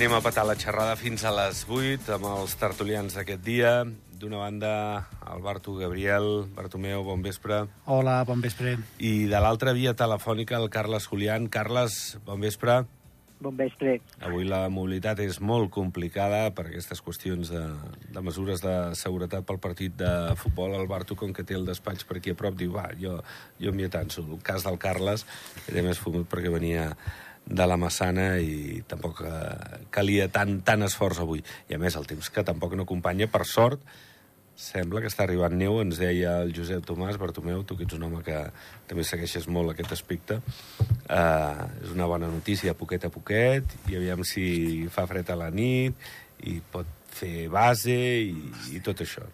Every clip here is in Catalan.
Anem a patar la xerrada fins a les 8 amb els tertulians d'aquest dia. D'una banda, el Bartu Gabriel. Bartomeu, bon vespre. Hola, bon vespre. I de l'altra via telefònica, el Carles Julián. Carles, bon vespre. Bon vespre. Avui la mobilitat és molt complicada per aquestes qüestions de, de mesures de seguretat pel partit de futbol. El Bartu, com que té el despatx per aquí a prop, diu, va, jo, jo m'hi atanso. El cas del Carles era més fumut perquè venia de la Massana i tampoc eh, calia tant, tant esforç avui. I a més, el temps que tampoc no acompanya, per sort, sembla que està arribant neu, ens deia el Josep Tomàs, Bartomeu, tu que ets un home que també segueixes molt aquest aspecte. Uh, és una bona notícia, poquet a poquet, i aviam si fa fred a la nit, i pot fer base i, i tot això.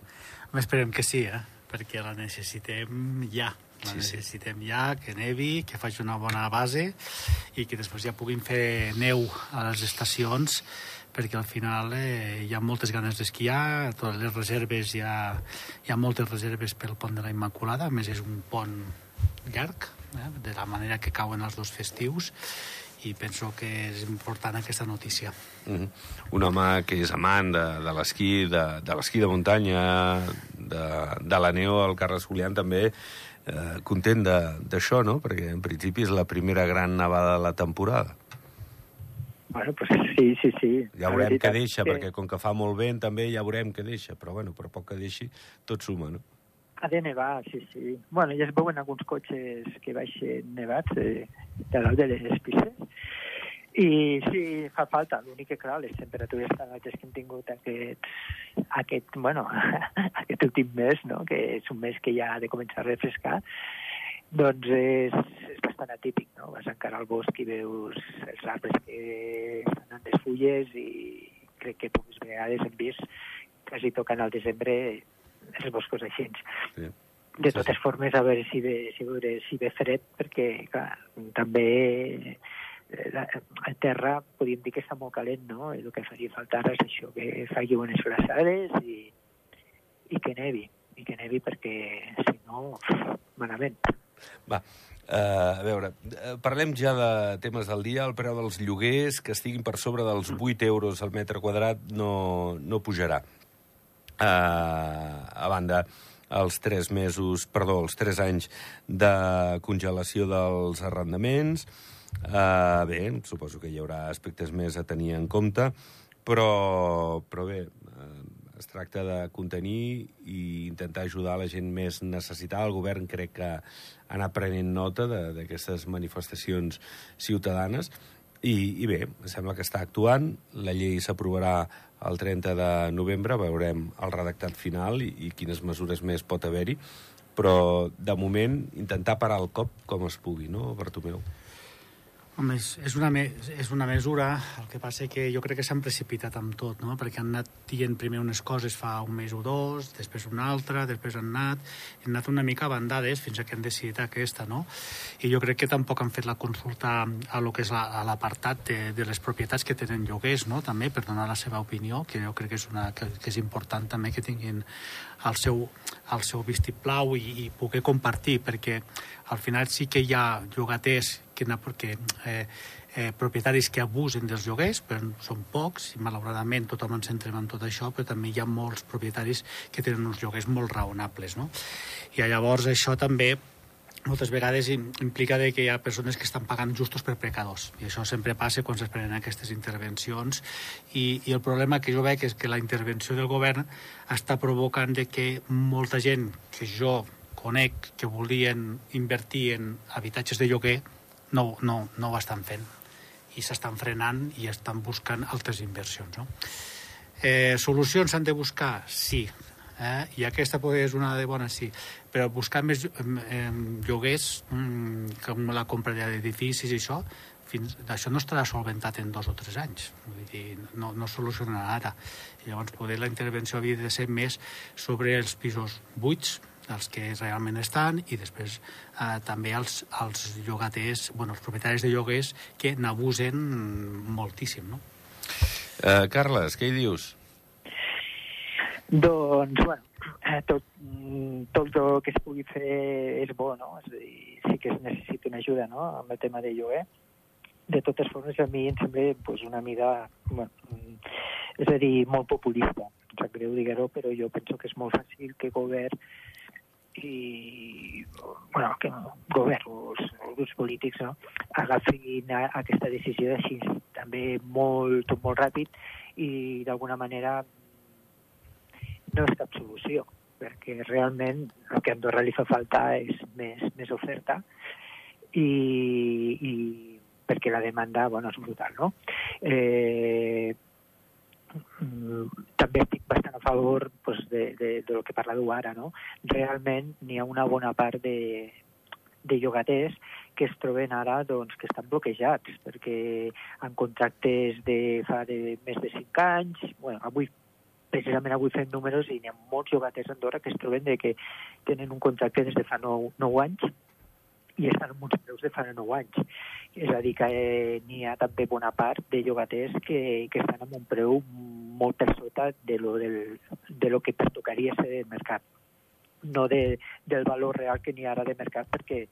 Esperem que sí, eh? perquè la necessitem ja. La Sí, sí. necessitem ja, que nevi, que faci una bona base i que després ja puguin fer neu a les estacions perquè al final eh, hi ha moltes ganes d'esquiar, totes les reserves, hi ha, hi ha moltes reserves pel pont de la Immaculada, a més és un pont llarg, eh, de la manera que cauen els dos festius, i penso que és important aquesta notícia. Mm -hmm. Un home que és amant de, de l'esquí, de, de l'esquí de muntanya, de, de la neu, el Carles Julián també, eh, content d'això, no? Perquè en principi és la primera gran nevada de la temporada. Bueno, pues sí, sí, sí. Ja veurem què deixa, que perquè com que fa molt vent també ja veurem què deixa, però bueno, per poc que deixi, tot suma, no? Ha de nevar, sí, sí. Bueno, ja es veuen alguns cotxes que baixen nevats eh, de dalt de les pistes. I sí, fa falta. L'únic que, clar, les temperatures tan altes que hem tingut aquest, aquest, bueno, aquest últim mes, no? que és un mes que ja ha de començar a refrescar, doncs és, és bastant atípic, no? Vas encara al bosc i veus els arbres que estan en les fulles i crec que poques vegades hem vist quasi tocant al desembre els boscos així. Sí. De Sí, totes formes, a veure si ve, si veure si ve fred, perquè clar, també la, a terra podríem dir que està molt calent, no? I el que faria faltar és això, que faci bones glaçades i, i que nevi, i que nevi perquè, si no, malament. Va, uh, a veure, eh, parlem ja de temes del dia. El preu dels lloguers, que estiguin per sobre dels 8 euros al metre quadrat, no, no pujarà. Uh, a banda, els 3 mesos, perdó, els 3 anys de congelació dels arrendaments. Uh, bé, suposo que hi haurà aspectes més a tenir en compte, però, però bé, uh, es tracta de contenir i intentar ajudar la gent més necessitada. El govern crec que ha anat prenent nota d'aquestes manifestacions ciutadanes i, i bé, sembla que està actuant. La llei s'aprovarà el 30 de novembre, veurem el redactat final i, i quines mesures més pot haver-hi, però de moment intentar parar el cop com es pugui, no, Bartomeu? Home, és, és, una, me, és una mesura, el que passa que jo crec que s'han precipitat amb tot, no? perquè han anat dient primer unes coses fa un mes o dos, després una altra, després han anat, han anat una mica bandades fins a que han decidit aquesta, no? I jo crec que tampoc han fet la consulta a lo que és la- l'apartat de, de les propietats que tenen lloguers, no? també, per donar la seva opinió, que jo crec que és, una, que, que és important també que tinguin el seu, el seu vistiplau i, i poder compartir, perquè al final sí que hi ha llogaters que, que eh, eh, propietaris que abusen dels lloguers, però són pocs, i malauradament tothom ens centrem en tot això, però també hi ha molts propietaris que tenen uns lloguers molt raonables, no? I llavors això també moltes vegades im- implica de que hi ha persones que estan pagant justos per pecadors i això sempre passa quan es prenen aquestes intervencions i, i el problema que jo veig és que la intervenció del govern està provocant de que molta gent que jo conec que volien invertir en habitatges de lloguer no, no, no ho estan fent i s'estan frenant i estan buscant altres inversions no? Eh, solucions s'han de buscar? Sí. Eh? I aquesta pot és una de bones, sí. Però buscar més em, lloguers, mm, com la compra d'edificis i això, fins, això no estarà solventat en dos o tres anys. Vull dir, no, no solucionarà ara. I llavors, poder la intervenció havia de ser més sobre els pisos buits, els que realment estan, i després eh, també els, els llogaters, bueno, els propietaris de lloguers que n'abusen moltíssim, no? Uh, Carles, què hi dius? Doncs, bueno, eh, tot, mm, tot el que es pugui fer és bo, no? És a dir, sí que es necessita una ajuda, no?, amb el tema de lloguer. de totes formes, a mi em sembla pues, una mida, bueno, és a dir, molt populista. Em sap greu dir-ho, però jo penso que és molt fàcil que govern i bueno, que govern, els, els polítics no, agafin a, aquesta decisió així també molt, molt ràpid i d'alguna manera no és cap solució perquè realment el que a Andorra li fa falta és més, més oferta i, i perquè la demanda bueno, és brutal. No? Eh, també estic bastant a favor pues, de, de, de lo que parlàveu ara. No? Realment n'hi ha una bona part de, de llogaters que es troben ara doncs, que estan bloquejats perquè en contractes de fa de més de 5 anys, bueno, avui precisament avui fem números i n'hi ha molts llogaters a Andorra que es troben de que tenen un contracte des de fa 9, 9 anys i estan amb uns preus de fa 9 anys. És a dir, que eh, n'hi ha també bona part de llogaters que, que estan amb un preu molt per sota de lo, del, de lo que pertocaria ser del mercat, no de, del valor real que n'hi ha ara de mercat, perquè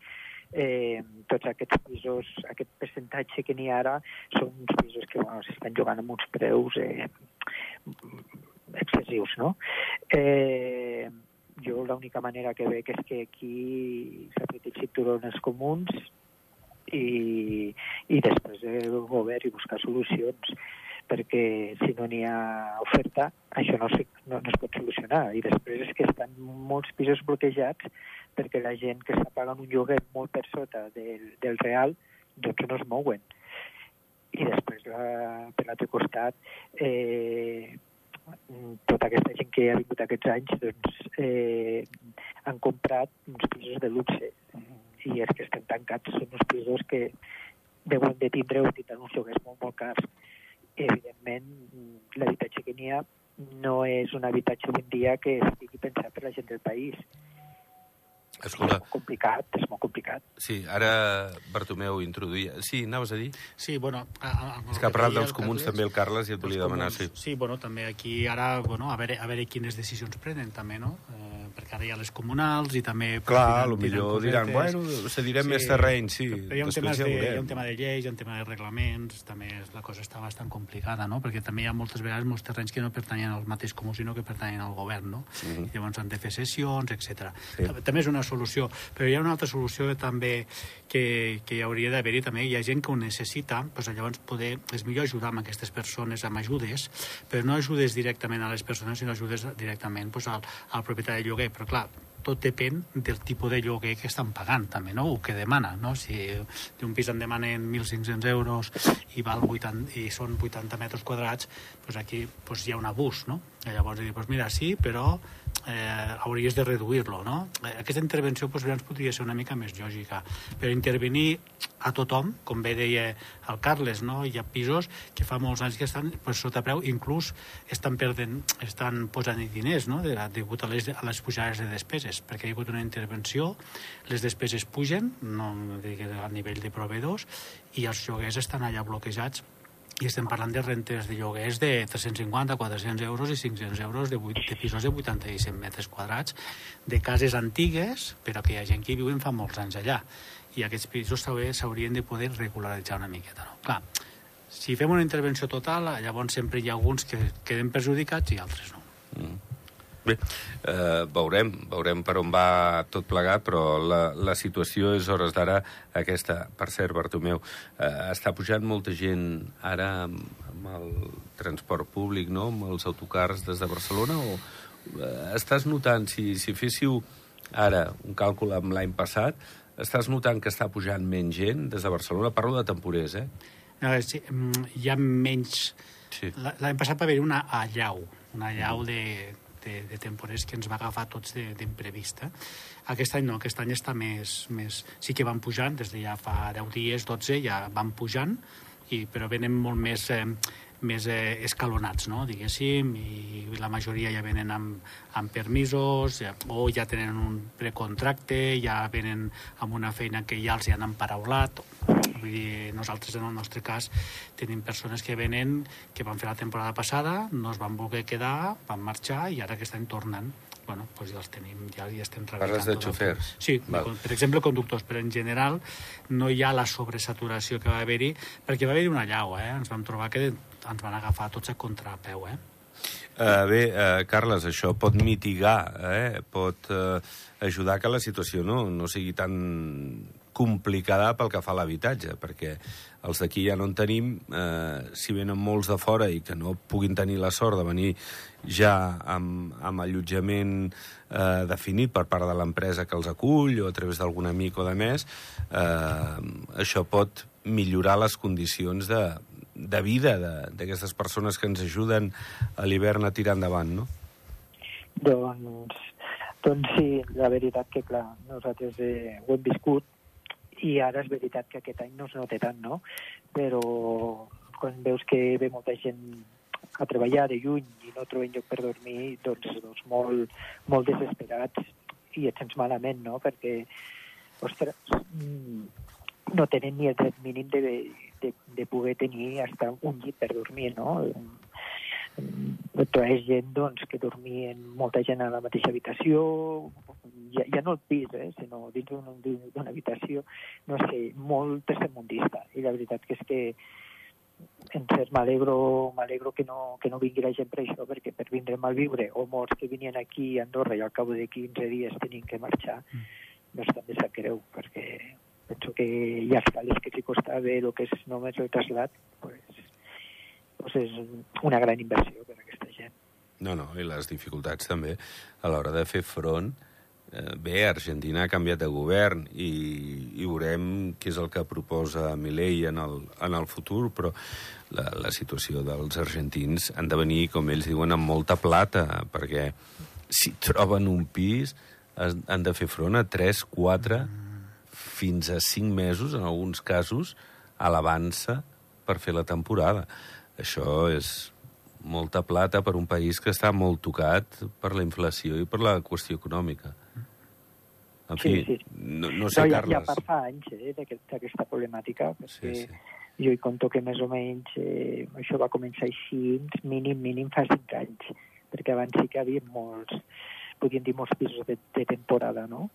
eh, tots aquests pisos, aquest percentatge que n'hi ha ara, són uns pisos que bueno, s'estan jugant amb uns preus eh, excessius, no? Eh, jo l'única manera que veig és que aquí s'apreti el cinturó els comuns i, i després el govern i buscar solucions perquè si no n'hi ha oferta això no, no, no es pot solucionar i després és que estan molts pisos bloquejats perquè la gent que està pagant un lloguer molt per sota del, del real doncs no es mouen i després la, per l'altre costat eh, tota aquesta gent que ha vingut aquests anys doncs, eh, han comprat uns pisos de luxe i és que estan tancats, són uns pisos que deuen de tindre o tindran uns lloguers molt, molt cars. Evidentment, l'habitatge que n'hi ha no és un habitatge d'un dia que estigui pensat per la gent del país. Escolta... És molt complicat, és molt complicat. Sí, ara Bartomeu introduïa... Sí, anaves a dir? Sí, bueno... A, a, és que ha parlat dels comuns Carles, també el Carles i et volia demanar, sí. Sí, bueno, també aquí ara, bueno, a veure, a veure quines decisions prenen també, no? Eh, perquè ara hi ha les comunals i també... Clar, diran, millor diran, bueno, cedirem sí, més terreny, sí. Però hi ha, un tema ja de, hi ha un tema de lleis, hi ha un tema de reglaments, també la cosa està bastant complicada, no? Perquè també hi ha moltes vegades molts terrenys que no pertanyen al mateix comú, sinó que pertanyen al govern, no? Mm -hmm. Llavors han de fer sessions, etc. Sí. També és una solució, però hi ha una altra solució que també que, que hi hauria d'haver-hi també, hi ha gent que ho necessita, doncs llavors poder, és millor ajudar amb aquestes persones amb ajudes, però no ajudes directament a les persones, sinó ajudes directament doncs, al, al propietari de lloguer, però clar, tot depèn del tipus de lloguer que estan pagant també, no? o que demana no? si d'un pis en demanen 1.500 euros i, val 80, i són 80 metres quadrats doncs aquí doncs hi ha un abús no? I llavors dir, doncs mira, sí, però eh, hauries de reduir-lo, no? Eh, aquesta intervenció doncs, doncs, podria ser una mica més lògica, però intervenir a tothom, com bé deia el Carles, no? Hi ha pisos que fa molts anys que estan pues, sota preu, inclús estan, perdent, estan posant diners, no? De, degut a les, a les pujades de despeses, perquè hi ha hagut una intervenció, les despeses pugen, no a nivell de proveedors, i els lloguers estan allà bloquejats i estem parlant de rentes de lloguers de 350, 400 euros i 500 euros de, 8, de pisos de 87 metres quadrats de cases antigues, però que hi ha gent que hi viuen fa molts anys allà i aquests pisos s'haurien de poder regularitzar una miqueta. No? Clar, si fem una intervenció total, llavors sempre hi ha alguns que queden perjudicats i altres no. Mm. Bé, eh, veurem, veurem per on va tot plegat, però la, la situació és hores d'ara aquesta. Per cert, Bartomeu, eh, està pujant molta gent ara amb, amb el transport públic, no?, amb els autocars des de Barcelona, o eh, estàs notant, si, si féssiu ara un càlcul amb l'any passat, estàs notant que està pujant menys gent des de Barcelona? Parlo de temporers, eh? No, sí, mm, hi ha menys... Sí. L'any passat va haver una allau, una allau de de, de temporers que ens va agafar tots d'imprevista. Aquest any no, aquest any està més, més... Sí que van pujant, des de ja fa 10 dies, 12, ja van pujant, i, però venen molt més... Eh, més eh, escalonats, no? diguéssim, i la majoria ja venen amb, amb permisos ja, o ja tenen un precontracte, ja venen amb una feina que ja els hi han emparaulat. Vull dir, nosaltres, en el nostre cas, tenim persones que venen, que van fer la temporada passada, no es van voler quedar, van marxar i ara que estan tornant bueno, pues ja els tenim, ja hi estem Parles de xofers? Sí, Val. per exemple, conductors, però en general no hi ha la sobresaturació que va haver-hi, perquè va haver-hi una llau, eh? Ens vam trobar que ens van agafar tots a contrapeu, eh? Uh, bé, uh, Carles, això pot mitigar, eh? pot uh, ajudar que la situació no, no sigui tan complicada pel que fa a l'habitatge, perquè els d'aquí ja no en tenim, eh, si venen molts de fora i que no puguin tenir la sort de venir ja amb, amb allotjament eh, definit per part de l'empresa que els acull o a través d'algun amic o de més, eh, això pot millorar les condicions de, de vida d'aquestes persones que ens ajuden a l'hivern a tirar endavant, no? Doncs, doncs sí, la veritat que, clar, nosaltres eh, ho hem viscut i ara és veritat que aquest any no es nota tant, no? Però quan veus que ve molta gent a treballar de lluny i no troben lloc per dormir, doncs, doncs molt, molt desesperats i et sents malament, no? Perquè, ostres, mm, no tenen ni el dret mínim de, de, de poder tenir hasta un llit per dormir, no? Trobes gent doncs, que dormien molta gent a la mateixa habitació, ja, ja no al pis, eh, sinó dins d'una habitació, no sé, molt tercermundista. I la veritat que és que en cert m'alegro m'alegro que no, que no vingui la gent per això, perquè per vindre mal viure, o molts que venien aquí a Andorra i al cap de 15 dies tenien que marxar, mm. és també sap greu, perquè penso que hi ha escales que si costava el que és només el trasllat, pues, pues és una gran inversió per a aquesta gent. No, no, i les dificultats també a l'hora de fer front eh, bé, Argentina ha canviat de govern i, i veurem què és el que proposa Milei en el, en el futur, però la, la situació dels argentins han de venir, com ells diuen, amb molta plata, perquè si troben un pis han de fer front a 3, 4, fins a 5 mesos, en alguns casos, a l'avança per fer la temporada. Això és molta plata per un país que està molt tocat per la inflació i per la qüestió econòmica. En fi, sí, sí. No, no sé, no, ja, Carles... Ja per fa anys eh, d'aquesta problemàtica, perquè Sí, sí. jo hi conto que més o menys eh, això va començar així, mínim, mínim fa cinc anys, perquè abans sí que hi havia molts, podríem dir molts pisos de, de temporada, no?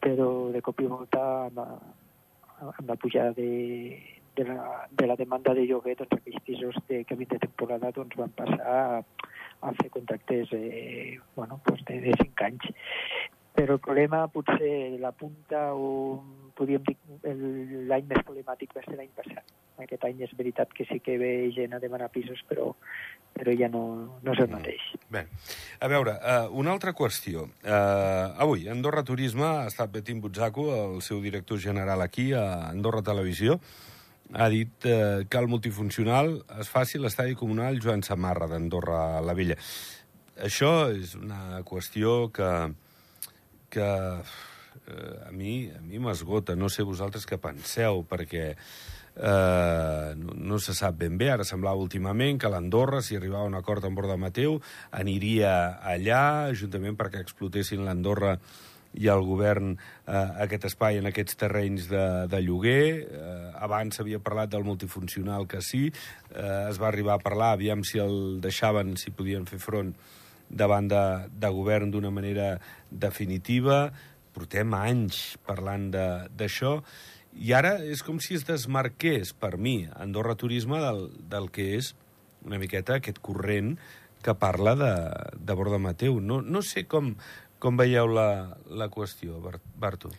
Però de cop i volta amb, la- amb la pujada de, de, la, de la demanda de lloguer, doncs aquells pisos de, havien de temporada doncs, van passar a, a fer contractes eh, bueno, doncs de, de cinc anys. Però el problema potser la punta o podríem dir el- l'any més problemàtic va ser l'any passat. Aquest any és veritat que sí que ve gent a demanar pisos, però, però ja no, no és el mateix. Bé, a veure, uh, una altra qüestió. Uh, avui, Andorra Turisme ha estat Betim Butzaco, el seu director general aquí, a Andorra Televisió, ha dit uh, que el multifuncional es faci a l'estadi comunal Joan Samarra d'Andorra la Vella. Això és una qüestió que, que eh, a mi a mi m'esgota. No sé vosaltres què penseu, perquè eh, no, no se sap ben bé. Ara semblava últimament que l'Andorra, si arribava a un acord amb Borda Mateu, aniria allà, juntament perquè explotessin l'Andorra i el govern eh, aquest espai en aquests terrenys de, de lloguer. Eh, abans s'havia parlat del multifuncional que sí, eh, es va arribar a parlar, aviam si el deixaven, si podien fer front davant de, de govern d'una manera definitiva. Portem anys parlant d'això. I ara és com si es desmarqués, per mi, Andorra Turisme del, del que és una miqueta aquest corrent que parla de, de Borda Mateu. No, no sé com, com veieu la, la qüestió, Bar- Bartu.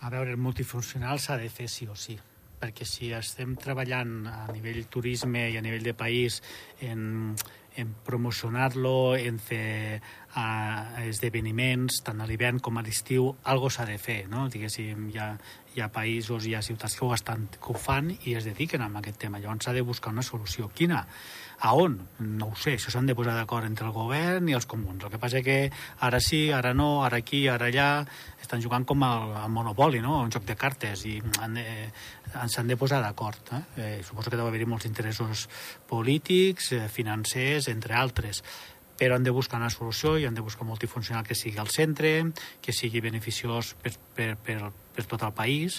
A veure, el multifuncional s'ha de fer sí o sí, perquè si estem treballant a nivell turisme i a nivell de país en, en promocionar-lo, en fer uh, esdeveniments, tant a l'hivern com a l'estiu, algo s'ha de fer, no? Diguéssim, hi ha, hi ha països, hi ha ciutats que ho, estan, que ho fan i es dediquen a aquest tema. Llavors s'ha de buscar una solució. Quina? A on? No ho sé, això s'han de posar d'acord entre el govern i els comuns. El que passa que ara sí, ara no, ara aquí, ara allà, estan jugant com al, al Monopoli, no? un joc de cartes, i han de, s'han de posar d'acord. Eh? Eh, suposo que deu haver-hi molts interessos polítics, eh, financers, entre altres. Però han de buscar una solució i han de buscar un multifuncional que sigui al centre, que sigui beneficiós per, per, per, per tot el país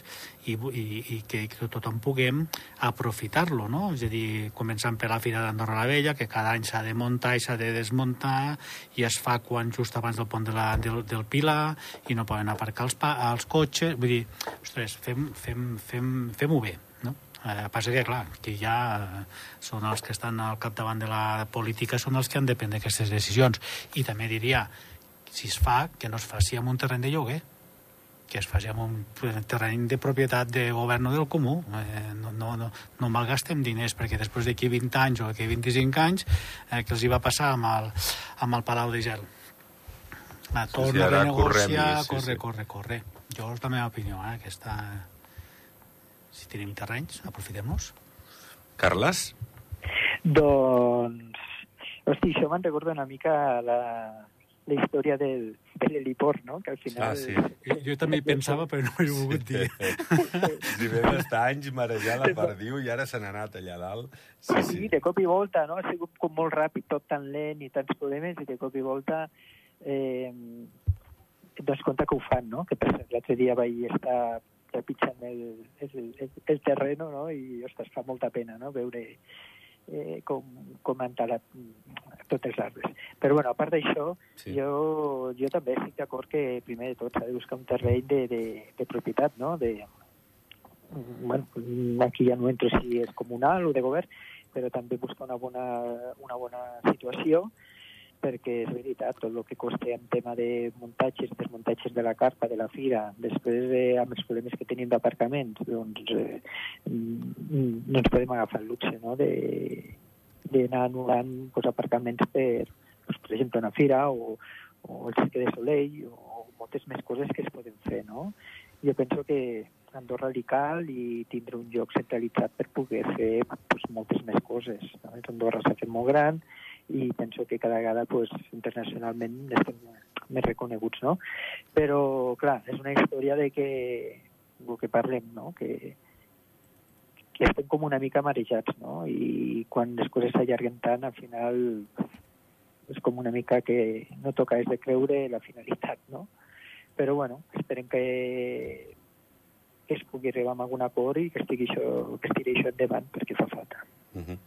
i, i, i que, que tothom puguem aprofitar-lo, no? És a dir, començant per la Fira d'Andorra la Vella, que cada any s'ha de muntar i s'ha de desmuntar i es fa quan just abans del pont de la, del, del Pilar i no poden aparcar els, pa, els cotxes. Vull dir, ostres, fem-ho fem, fem, fem bé, no? Eh, passa que, clar, que ja eh, són els que estan al capdavant de la política, són els que han de prendre aquestes decisions. I també diria, si es fa, que no es faci amb un terreny de lloguer, que es faci amb un terreny de propietat de govern o del comú. Eh, no, no, no, no malgastem diners, perquè després d'aquí 20 anys o d'aquí 25 anys, eh, que els hi va passar amb el, amb el Palau de Gel? Va, torna sí, sí, a renegociar, sí, corre, sí. corre, corre. Jo és la meva opinió, eh, aquesta si tenim terrenys, aprofitem-los. Carles? Doncs... Hosti, això me'n recorda una mica la, la història del, de l'heliport, no? Que al final... Ah, sí. Jo, jo també hi pensava, però no ho he volgut dir. Si ve d'estar anys marejant la perdiu i ara se n'ha anat allà dalt. Sí, sí, sí, de cop i volta, no? Ha sigut com molt ràpid, tot tan lent i tants problemes, i de cop i volta eh, et dones compte que ho fan, no? Que per l'altre dia vaig estar trepitjant el, el, el, el terreno, no? I, ostres, fa molta pena, no?, veure eh, com, com han talat totes les arbres. Però, bueno, a part d'això, sí. jo, jo també estic d'acord que, primer de tot, s'ha de buscar un terreny de, de, de propietat, no?, de, bueno, aquí ja no entro si és comunal o de govern, però també buscar una bona, una bona situació perquè és veritat, tot el que costa en tema de muntatges, desmuntatges de la carpa, de la fira, després de, amb els problemes que tenim d'aparcaments, doncs eh, no ens podem agafar el luxe no? d'anar anul·lant pues, aparcaments per, pues, per exemple, una fira o, o el Cirque de Soleil o moltes més coses que es poden fer. No? Jo penso que Andorra li cal i tindre un lloc centralitzat per poder fer pues, moltes més coses. Andorra s'ha fet molt gran, i penso que cada vegada pues, internacionalment estem més reconeguts, no? Però, clar, és una història de que el que parlem, no? Que, que estem com una mica marejats, no? I quan les coses s'allarguen tant, al final és com una mica que no toca és de creure la finalitat, no? Però, bueno, esperem que, que es pugui arribar a algun acord i que estigui això, que estigui això endavant, perquè fa falta. Uh -huh.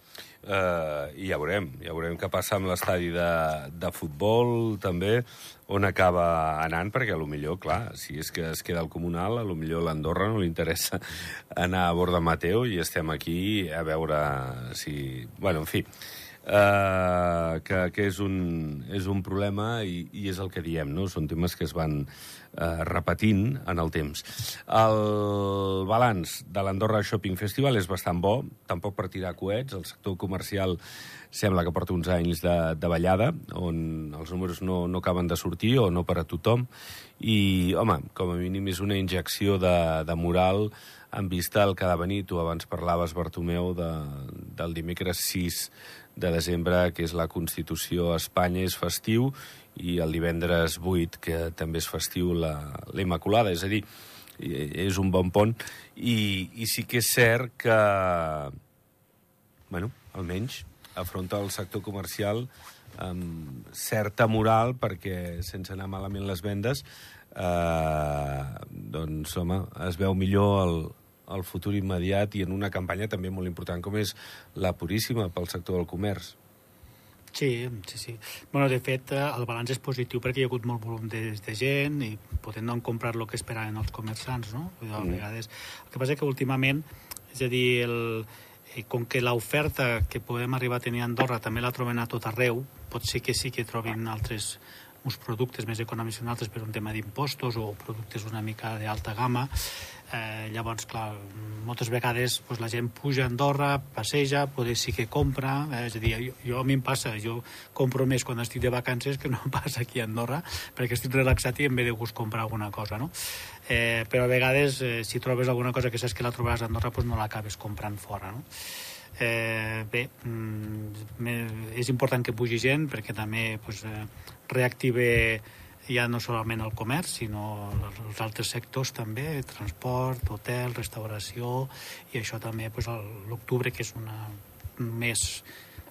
uh, I ja veurem, ja veurem què passa amb l'estadi de, de futbol, també, on acaba anant, perquè a lo millor, clar, si és que es queda al comunal, a lo millor l'Andorra no li interessa anar a Borda Mateu i estem aquí a veure si... Bueno, en fi, uh, que, que és, un, és un problema i, i és el que diem, no? Són temes que es van eh, repetint en el temps. El balanç de l'Andorra Shopping Festival és bastant bo, tampoc per tirar coets. El sector comercial sembla que porta uns anys de, de ballada, on els números no, no acaben de sortir o no per a tothom. I, home, com a mínim és una injecció de, de moral en vista al que ha de venir. Tu abans parlaves, Bartomeu, de, del dimecres 6 de desembre, que és la Constitució a Espanya, és festiu, i el divendres 8, que també és festiu, la, la Immaculada. És a dir, és un bon pont. I, i sí que és cert que, bueno, almenys afronta el sector comercial amb certa moral, perquè sense anar malament les vendes, eh, doncs, home, es veu millor el, el futur immediat i en una campanya també molt important com és la Puríssima pel sector del comerç. Sí, sí, sí. Bueno, de fet, eh, el balanç és positiu perquè hi ha hagut molt volum de, de gent i poden no comprar el que esperaven els comerciants, no? A mm. vegades... El que passa és que últimament, és a dir, el, eh, com que l'oferta que podem arribar a tenir a Andorra també la trobem a tot arreu, pot ser que sí que trobin altres uns productes més econòmics que altres per un tema d'impostos o productes una mica d'alta gamma, Eh, llavors, clar, moltes vegades pues, la gent puja a Andorra, passeja, poder sí que compra, eh, és a dir, jo, jo a mi em passa, jo compro més quan estic de vacances que no passa aquí a Andorra, perquè estic relaxat i em ve de gust comprar alguna cosa, no? Eh, però a vegades, eh, si trobes alguna cosa que saps que la trobaràs a Andorra, pues no l'acabes comprant fora, no? Eh, bé, mm, és important que pugi gent perquè també pues, eh, reactive ja no solament el comerç, sinó els altres sectors també, transport, hotel, restauració, i això també pues, l'octubre, que és un mes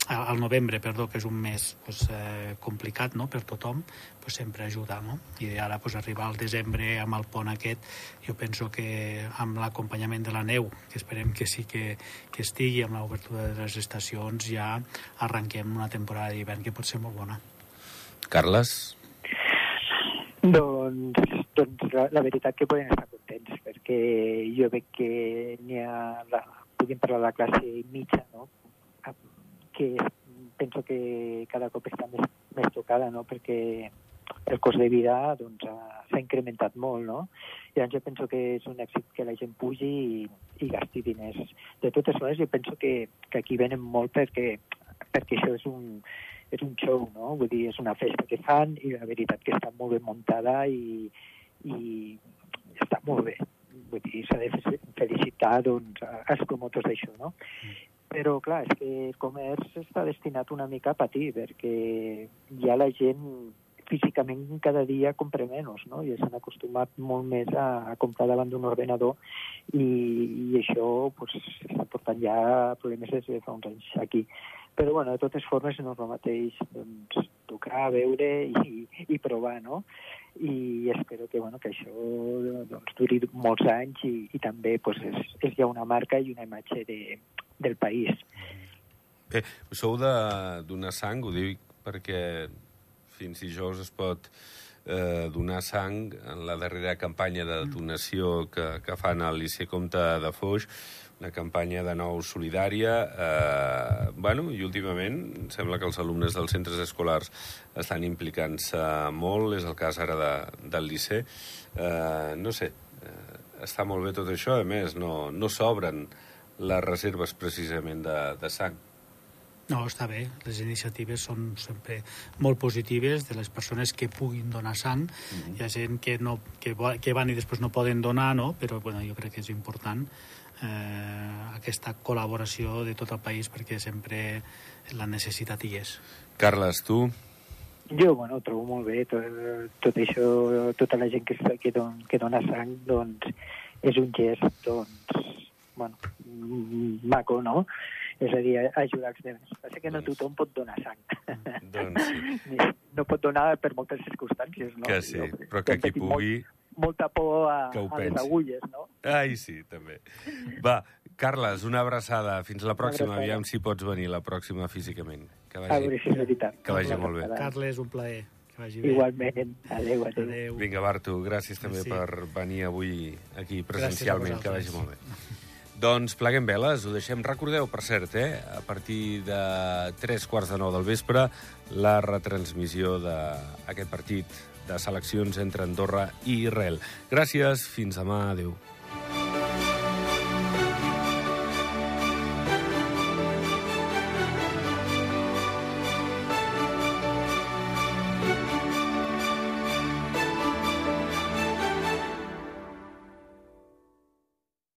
al novembre, perdó, que és un mes pues, eh, complicat no? per tothom, pues, sempre ajuda. No? I ara pues, arribar al desembre amb el pont aquest, jo penso que amb l'acompanyament de la neu, que esperem que sí que, que estigui, amb l'obertura de les estacions, ja arrenquem una temporada d'hivern que pot ser molt bona. Carles? Doncs, doncs la, la veritat que poden estar contents, perquè jo veig que n'hi ha, la, puguin parlar de la classe mitja, no? Que penso que cada cop està més, més tocada, no? perquè el cost de vida doncs, s'ha incrementat molt, no? I doncs jo penso que és un èxit que la gent pugi i, i gasti diners. De totes maneres, jo penso que, que aquí venen molt perquè, perquè això és un, és un show, no? Vull dir, és una festa que fan i la veritat que està molt ben muntada i, i està molt bé. Vull dir, s'ha de felicitar doncs, als promotors d'això, no? Però, clar, és que el comerç està destinat una mica a patir, perquè ja la gent físicament cada dia compra menys, no? I s'han acostumat molt més a, a comprar davant d'un ordenador i, i això pues, està portant ja problemes des de fa uns anys aquí. Però, bueno, de totes formes, no és el mateix doncs, tocar, veure i, i provar, no? I espero que, bueno, que això doncs, duri molts anys i, i també pues, és, és ja una marca i una imatge de, del país. Bé, sou donar sang, ho dic perquè fins dijous es pot eh, donar sang en la darrera campanya de donació que, que fan al Liceu Comte de Foix, una campanya de nou solidària. Eh, bueno, i últimament sembla que els alumnes dels centres escolars estan implicant-se molt, és el cas ara de, del Liceu. Eh, no sé, eh, està molt bé tot això, a més, no, no s'obren les reserves precisament de, de sang. No, està bé. Les iniciatives són sempre molt positives de les persones que puguin donar sang. Mm -hmm. Hi ha gent que, no, que, que van i després no poden donar, no? però bueno, jo crec que és important eh, aquesta col·laboració de tot el país perquè sempre la necessitat hi és. Carles, tu? Jo, bueno, trobo molt bé. Tot, tot això, tota la gent que, que, don, que dona sang, doncs, és un gest, doncs, bueno, maco, no? És a dir, ajudar els demés. Passa que no doncs... tothom pot donar sang. Doncs sí. No pot donar per moltes circumstàncies, no? Que sí, però que qui pugui... Molt, molta por a, a les agulles, no? Ai, sí, també. Va, Carles, una abraçada. Fins la pròxima. Aviam si pots venir la pròxima físicament. Que vagi, a veure si és veritat. Que vagi molt bé. Carles, un plaer. Que vagi bé. Igualment. Adéu, adéu. adéu. Vinga, Bartu, gràcies també sí. per venir avui aquí presencialment. Que vagi molt bé. Doncs pleguem veles, ho deixem. Recordeu, per cert, eh, a partir de tres quarts de nou del vespre, la retransmissió d'aquest partit de seleccions entre Andorra i Israel. Gràcies, fins demà, adeu.